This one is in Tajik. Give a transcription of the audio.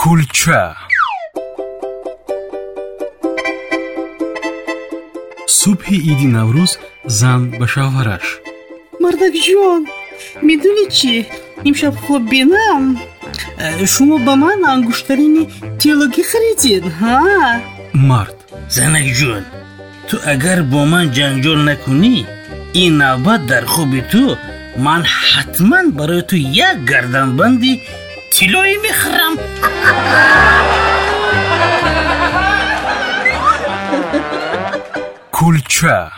кулча. Субҳи иди наврӯз зан ба шавҳараш. Мардакҷон медонӣ чӣ? Имшаб хоб бинам. Э, шумо ба ман ангуштарини теологӣ харидед ҳа? Мард занакҷон ту агар бо ман ҷанҷол накунӣ ин навбат дар хоби ту ман ҳатман барои ту як гарданбанди Тилёйми храм. Кульча.